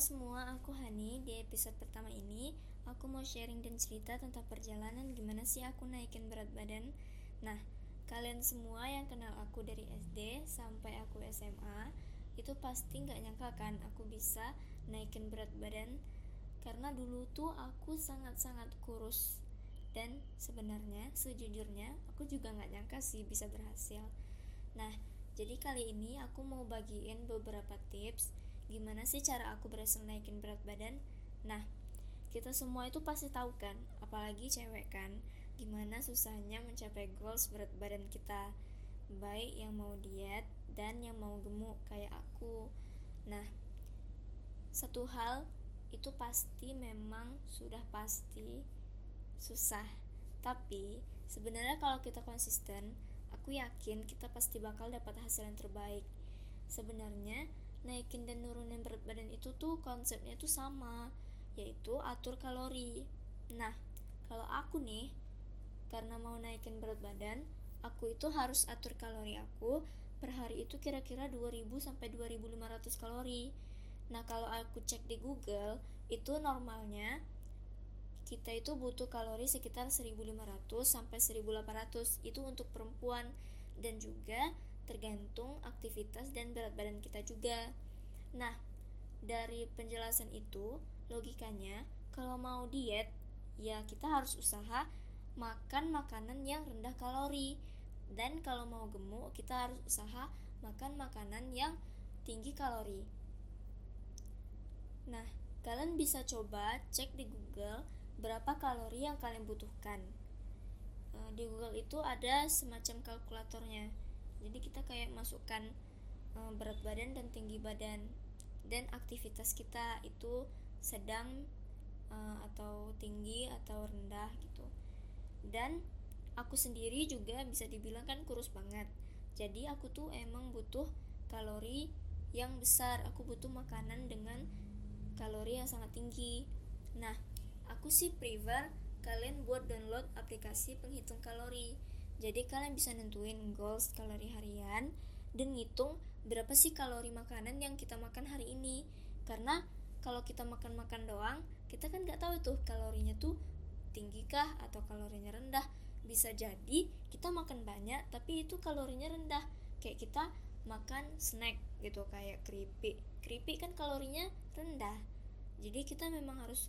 Semua, aku Hani. Di episode pertama ini, aku mau sharing dan cerita tentang perjalanan gimana sih aku naikin berat badan. Nah, kalian semua yang kenal aku dari SD sampai aku SMA, itu pasti nggak nyangka kan aku bisa naikin berat badan. Karena dulu tuh aku sangat-sangat kurus. Dan sebenarnya, sejujurnya, aku juga nggak nyangka sih bisa berhasil. Nah, jadi kali ini aku mau bagiin beberapa tips gimana sih cara aku berhasil naikin berat badan? Nah, kita semua itu pasti tahu kan, apalagi cewek kan, gimana susahnya mencapai goals berat badan kita. Baik yang mau diet dan yang mau gemuk kayak aku. Nah, satu hal itu pasti memang sudah pasti susah. Tapi sebenarnya kalau kita konsisten, aku yakin kita pasti bakal dapat hasil yang terbaik. Sebenarnya naikin dan nurunin berat badan itu tuh konsepnya tuh sama yaitu atur kalori. Nah kalau aku nih karena mau naikin berat badan aku itu harus atur kalori aku per hari itu kira-kira 2000 sampai 2500 kalori. Nah kalau aku cek di Google itu normalnya kita itu butuh kalori sekitar 1500 sampai 1800 itu untuk perempuan. Dan juga tergantung aktivitas dan berat badan kita juga. Nah, dari penjelasan itu, logikanya kalau mau diet, ya kita harus usaha makan makanan yang rendah kalori. Dan kalau mau gemuk, kita harus usaha makan makanan yang tinggi kalori. Nah, kalian bisa coba cek di Google berapa kalori yang kalian butuhkan. Eh, di Google itu ada semacam kalkulatornya jadi kita kayak masukkan uh, berat badan dan tinggi badan. Dan aktivitas kita itu sedang uh, atau tinggi atau rendah gitu. Dan aku sendiri juga bisa dibilang kan kurus banget. Jadi aku tuh emang butuh kalori yang besar. Aku butuh makanan dengan kalori yang sangat tinggi. Nah aku sih prefer kalian buat download aplikasi penghitung kalori jadi kalian bisa nentuin goals kalori harian dan ngitung berapa sih kalori makanan yang kita makan hari ini. Karena kalau kita makan-makan doang, kita kan nggak tahu tuh kalorinya tuh tinggi kah atau kalorinya rendah. Bisa jadi kita makan banyak tapi itu kalorinya rendah. Kayak kita makan snack gitu kayak keripik. Keripik kan kalorinya rendah. Jadi kita memang harus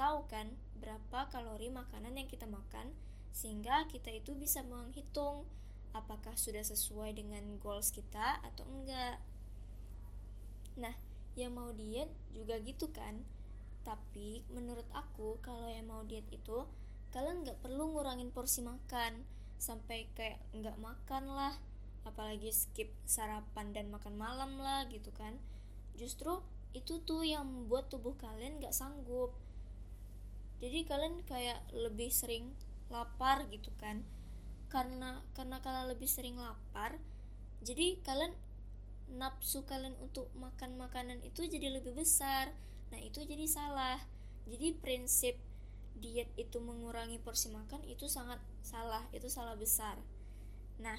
tahu kan berapa kalori makanan yang kita makan sehingga kita itu bisa menghitung apakah sudah sesuai dengan goals kita atau enggak. Nah, yang mau diet juga gitu kan. Tapi menurut aku kalau yang mau diet itu kalian nggak perlu ngurangin porsi makan sampai kayak nggak makan lah apalagi skip sarapan dan makan malam lah gitu kan justru itu tuh yang membuat tubuh kalian nggak sanggup jadi kalian kayak lebih sering lapar gitu kan. Karena karena kalian lebih sering lapar jadi kalian nafsu kalian untuk makan makanan itu jadi lebih besar. Nah itu jadi salah. Jadi prinsip diet itu mengurangi porsi makan itu sangat salah itu salah besar. Nah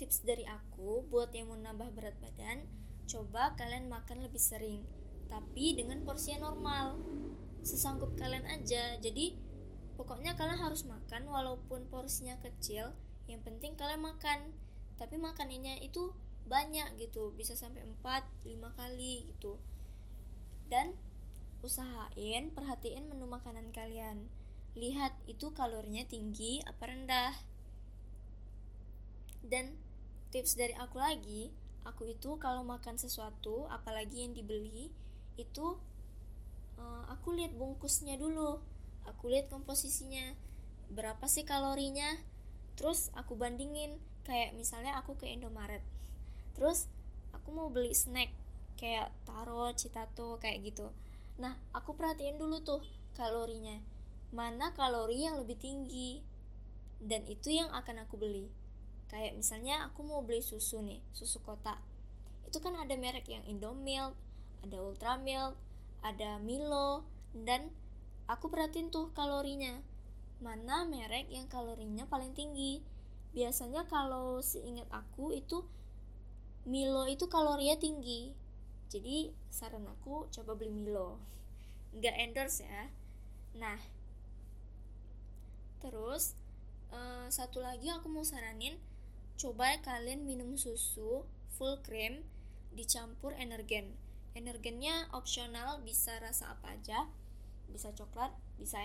tips dari aku buat yang mau nambah berat badan coba kalian makan lebih sering tapi dengan porsi normal sesanggup kalian aja. Jadi pokoknya kalian harus makan walaupun porsinya kecil yang penting kalian makan. Tapi makanannya itu banyak gitu bisa sampai 4 5 kali gitu. Dan usahain perhatiin menu makanan kalian. Lihat itu kalorinya tinggi apa rendah. Dan tips dari aku lagi aku itu kalau makan sesuatu apalagi yang dibeli itu uh, aku lihat bungkusnya dulu. Aku lihat komposisinya. Berapa sih kalorinya? Terus aku bandingin. Kayak misalnya aku ke Indomaret. Terus aku mau beli snack. Kayak taro citato kayak gitu. Nah aku perhatiin dulu tuh kalorinya. Mana kalori yang lebih tinggi? Dan itu yang akan aku beli. Kayak misalnya aku mau beli susu nih susu kotak. Itu kan ada merek yang Indomilk ada Ultramilk ada Milo dan aku perhatiin tuh kalorinya. Mana merek yang kalorinya paling tinggi? Biasanya kalau seingat aku itu Milo itu kalorinya tinggi. Jadi saran aku coba beli Milo. Nggak endorse ya. Nah terus uh, satu lagi aku mau saranin coba kalian minum susu full cream dicampur energen energennya opsional bisa rasa apa aja. Bisa coklat bisa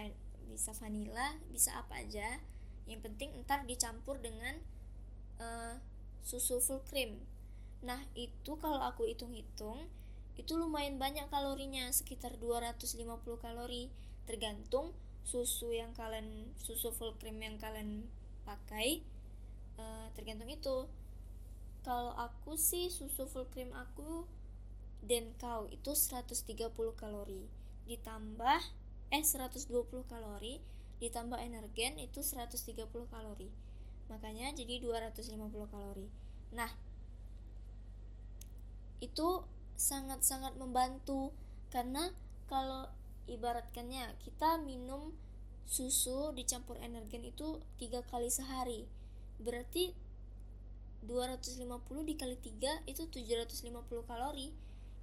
bisa vanilla bisa apa aja. Yang penting ntar dicampur dengan uh, susu full cream. Nah itu kalau aku hitung-hitung itu lumayan banyak kalorinya sekitar 250 kalori. Tergantung susu yang kalian susu full cream yang kalian pakai uh, tergantung itu. Kalau aku sih susu full cream aku dan kau itu 130 kalori. Ditambah eh 120 kalori ditambah energen itu 130 kalori. Makanya jadi 250 kalori. Nah itu sangat-sangat membantu karena kalau ibaratkannya kita minum susu dicampur energen itu tiga kali sehari. Berarti 250 dikali 3 itu 750 kalori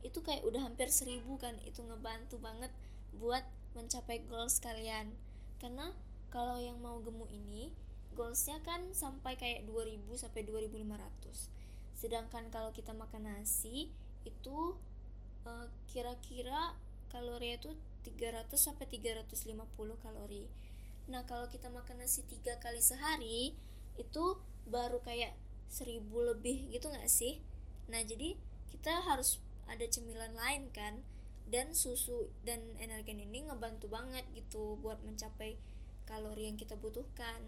itu kayak udah hampir 1000 kan itu ngebantu banget buat mencapai goals kalian karena kalau yang mau gemuk ini goalsnya kan sampai kayak 2000 sampai 2500 sedangkan kalau kita makan nasi itu uh, kira-kira kalori itu 300 sampai 350 kalori. Nah, kalau kita makan nasi tiga kali sehari itu baru kayak 1000 lebih gitu nggak sih? Nah, jadi kita harus ada cemilan lain kan dan susu dan energen ini ngebantu banget gitu buat mencapai kalori yang kita butuhkan.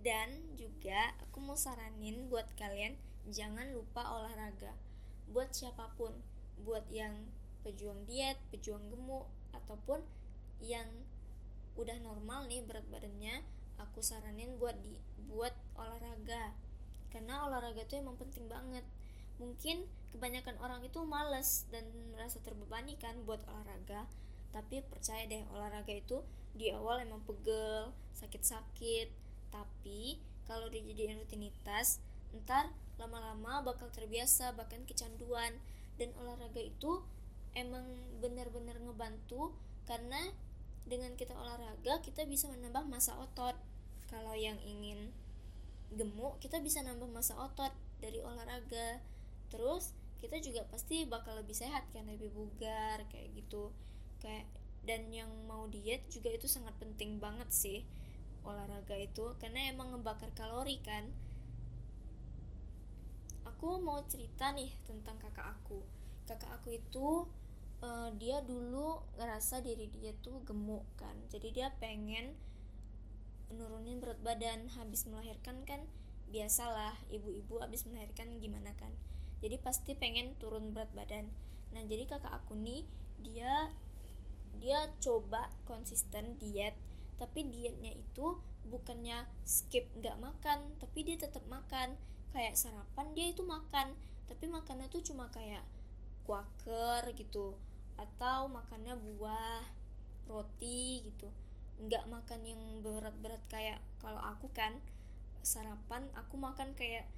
Dan juga aku mau saranin buat kalian jangan lupa olahraga buat siapa pun buat yang pejuang diet pejuang gemuk ataupun yang udah normal nih berat badannya aku saranin buat di buat olahraga karena olahraga itu emang penting banget. Mungkin kebanyakan orang itu males dan merasa terbebani kan buat olahraga. Tapi percaya deh olahraga itu di awal emang pegel sakit-sakit. Tapi kalau dijadiin rutinitas ntar lama-lama bakal terbiasa bahkan kecanduan. Dan olahraga itu emang benar-benar ngebantu karena dengan kita olahraga kita bisa menambah masa otot. Kalau yang ingin gemuk kita bisa nambah masa otot dari olahraga. Terus kita juga pasti bakal lebih sehat kan lebih bugar kayak gitu. Kayak dan yang mau diet juga itu sangat penting banget sih olahraga itu. Karena emang ngebakar kalori kan. Aku mau cerita nih tentang kakak aku. Kakak aku itu uh, dia dulu ngerasa diri dia tuh gemuk kan. Jadi dia pengen nurunin berat badan habis melahirkan kan biasalah ibu-ibu habis melahirkan gimana kan. Jadi pasti pengen turun berat badan. Nah jadi kakak aku nih dia dia coba konsisten diet tapi dietnya itu bukannya skip nggak makan tapi dia tetap makan. Kayak sarapan dia itu makan tapi makannya tuh cuma kayak kuaker gitu atau makannya buah roti gitu nggak makan yang berat-berat kayak kalau aku kan sarapan aku makan kayak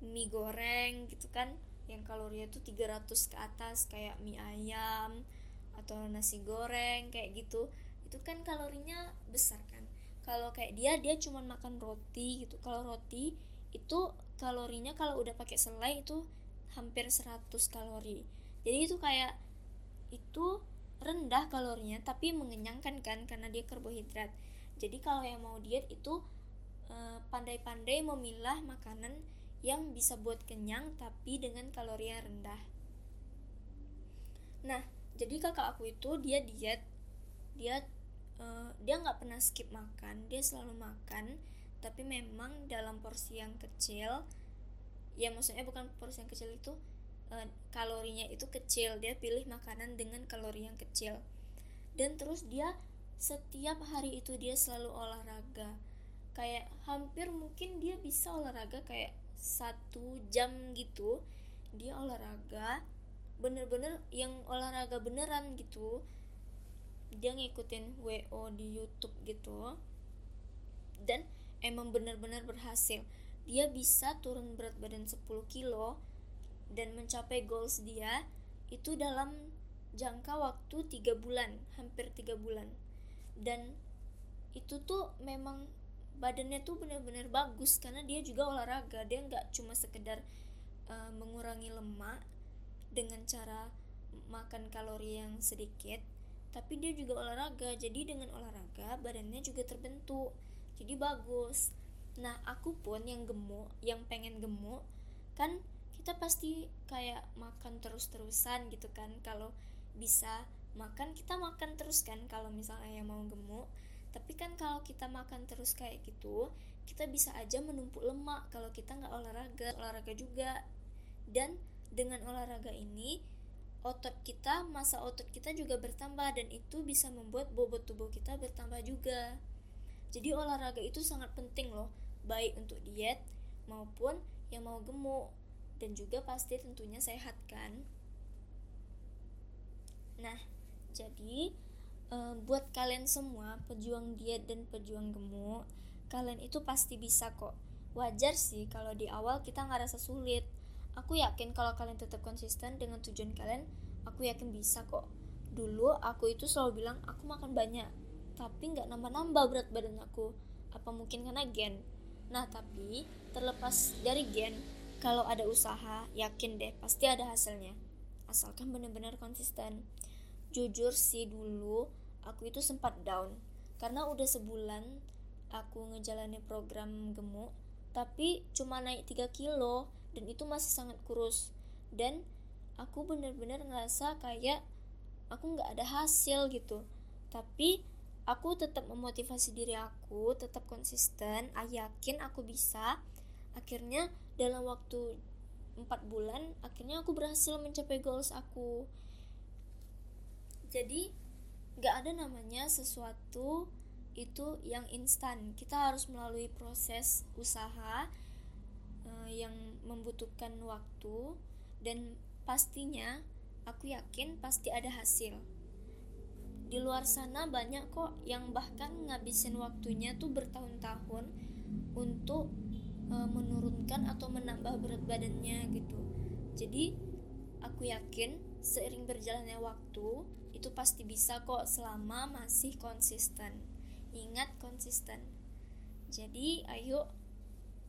mie goreng gitu kan yang kalorinya tuh 300 ke atas kayak mie ayam atau nasi goreng kayak gitu. Itu kan kalorinya besar kan. Kalau kayak dia dia cuma makan roti gitu. Kalau roti itu kalorinya kalau udah pakai selai itu hampir 100 kalori. Jadi itu kayak itu rendah kalorinya tapi mengenyangkan kan karena dia karbohidrat. Jadi kalau yang mau diet itu eh, pandai-pandai memilah makanan yang bisa buat kenyang tapi dengan kalori yang rendah. Nah jadi kakak aku itu dia diet dia uh, dia nggak pernah skip makan dia selalu makan tapi memang dalam porsi yang kecil ya maksudnya bukan porsi yang kecil itu e, kalorinya itu kecil. Dia pilih makanan dengan kalori yang kecil. Dan terus dia setiap hari itu dia selalu olahraga. Kayak hampir mungkin dia bisa olahraga kayak satu jam gitu. Dia olahraga bener-bener yang olahraga beneran gitu. Dia ngikutin WO di YouTube gitu. Dan emang benar-benar berhasil. Dia bisa turun berat badan 10 kilo dan mencapai goals dia itu dalam jangka waktu tiga bulan hampir tiga bulan. Dan itu tuh memang badannya tuh benar-benar bagus karena dia juga olahraga. Dia nggak cuma sekedar uh, mengurangi lemak dengan cara makan kalori yang sedikit tapi dia juga olahraga. Jadi dengan olahraga badannya juga terbentuk jadi bagus. Nah aku pun yang gemuk yang pengen gemuk kan kita pasti kayak makan terus-terusan gitu kan. Kalau bisa makan kita makan terus kan. Kalau misalnya yang mau gemuk. Tapi kan kalau kita makan terus kayak gitu kita bisa aja menumpuk lemak kalau kita nggak olahraga. Olahraga juga. Dan dengan olahraga ini otot kita masa otot kita juga bertambah dan itu bisa membuat bobot tubuh kita bertambah juga. Jadi olahraga itu sangat penting loh. Baik untuk diet maupun yang mau gemuk dan juga pasti tentunya sehat kan? Nah jadi uh, buat kalian semua pejuang diet dan pejuang gemuk kalian itu pasti bisa kok. Wajar sih kalau di awal kita nggak rasa sulit. Aku yakin kalau kalian tetap konsisten dengan tujuan kalian aku yakin bisa kok. Dulu aku itu selalu bilang aku makan banyak tapi nggak nambah-nambah berat badan aku. Apa mungkin karena gen? Nah tapi terlepas dari gen kalau ada usaha yakin deh pasti ada hasilnya. Asalkan benar-benar konsisten. Jujur sih dulu aku itu sempat down. Karena udah sebulan aku ngejalani program gemuk tapi cuma naik 3 kilo dan itu masih sangat kurus. Dan aku bener-bener ngerasa kayak aku nggak ada hasil gitu. Tapi aku tetap memotivasi diri aku tetap konsisten ah yakin aku bisa. Akhirnya dalam waktu 4 bulan akhirnya aku berhasil mencapai goals aku. Jadi gak ada namanya sesuatu itu yang instan. Kita harus melalui proses usaha uh, yang membutuhkan waktu dan pastinya aku yakin pasti ada hasil. Di luar sana banyak kok yang bahkan ngabisin waktunya tuh bertahun-tahun untuk uh, menurunkan atau menambah berat badannya gitu. Jadi aku yakin seiring berjalannya waktu itu pasti bisa kok selama masih konsisten. Ingat konsisten. Jadi ayo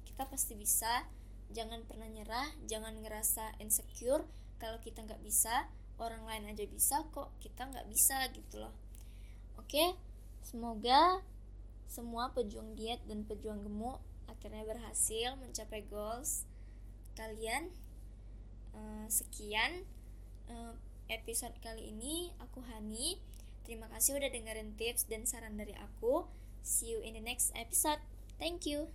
kita pasti bisa. Jangan pernah nyerah jangan ngerasa insecure. Kalau kita nggak bisa orang lain aja bisa kok. Kita nggak bisa gitu loh. Oke? Semoga semua pejuang diet dan pejuang gemuk akhirnya berhasil mencapai goals kalian uh, sekian uh, episode kali ini aku Hani. Terima kasih udah dengerin tips dan saran dari aku. See you in the next episode. Thank you.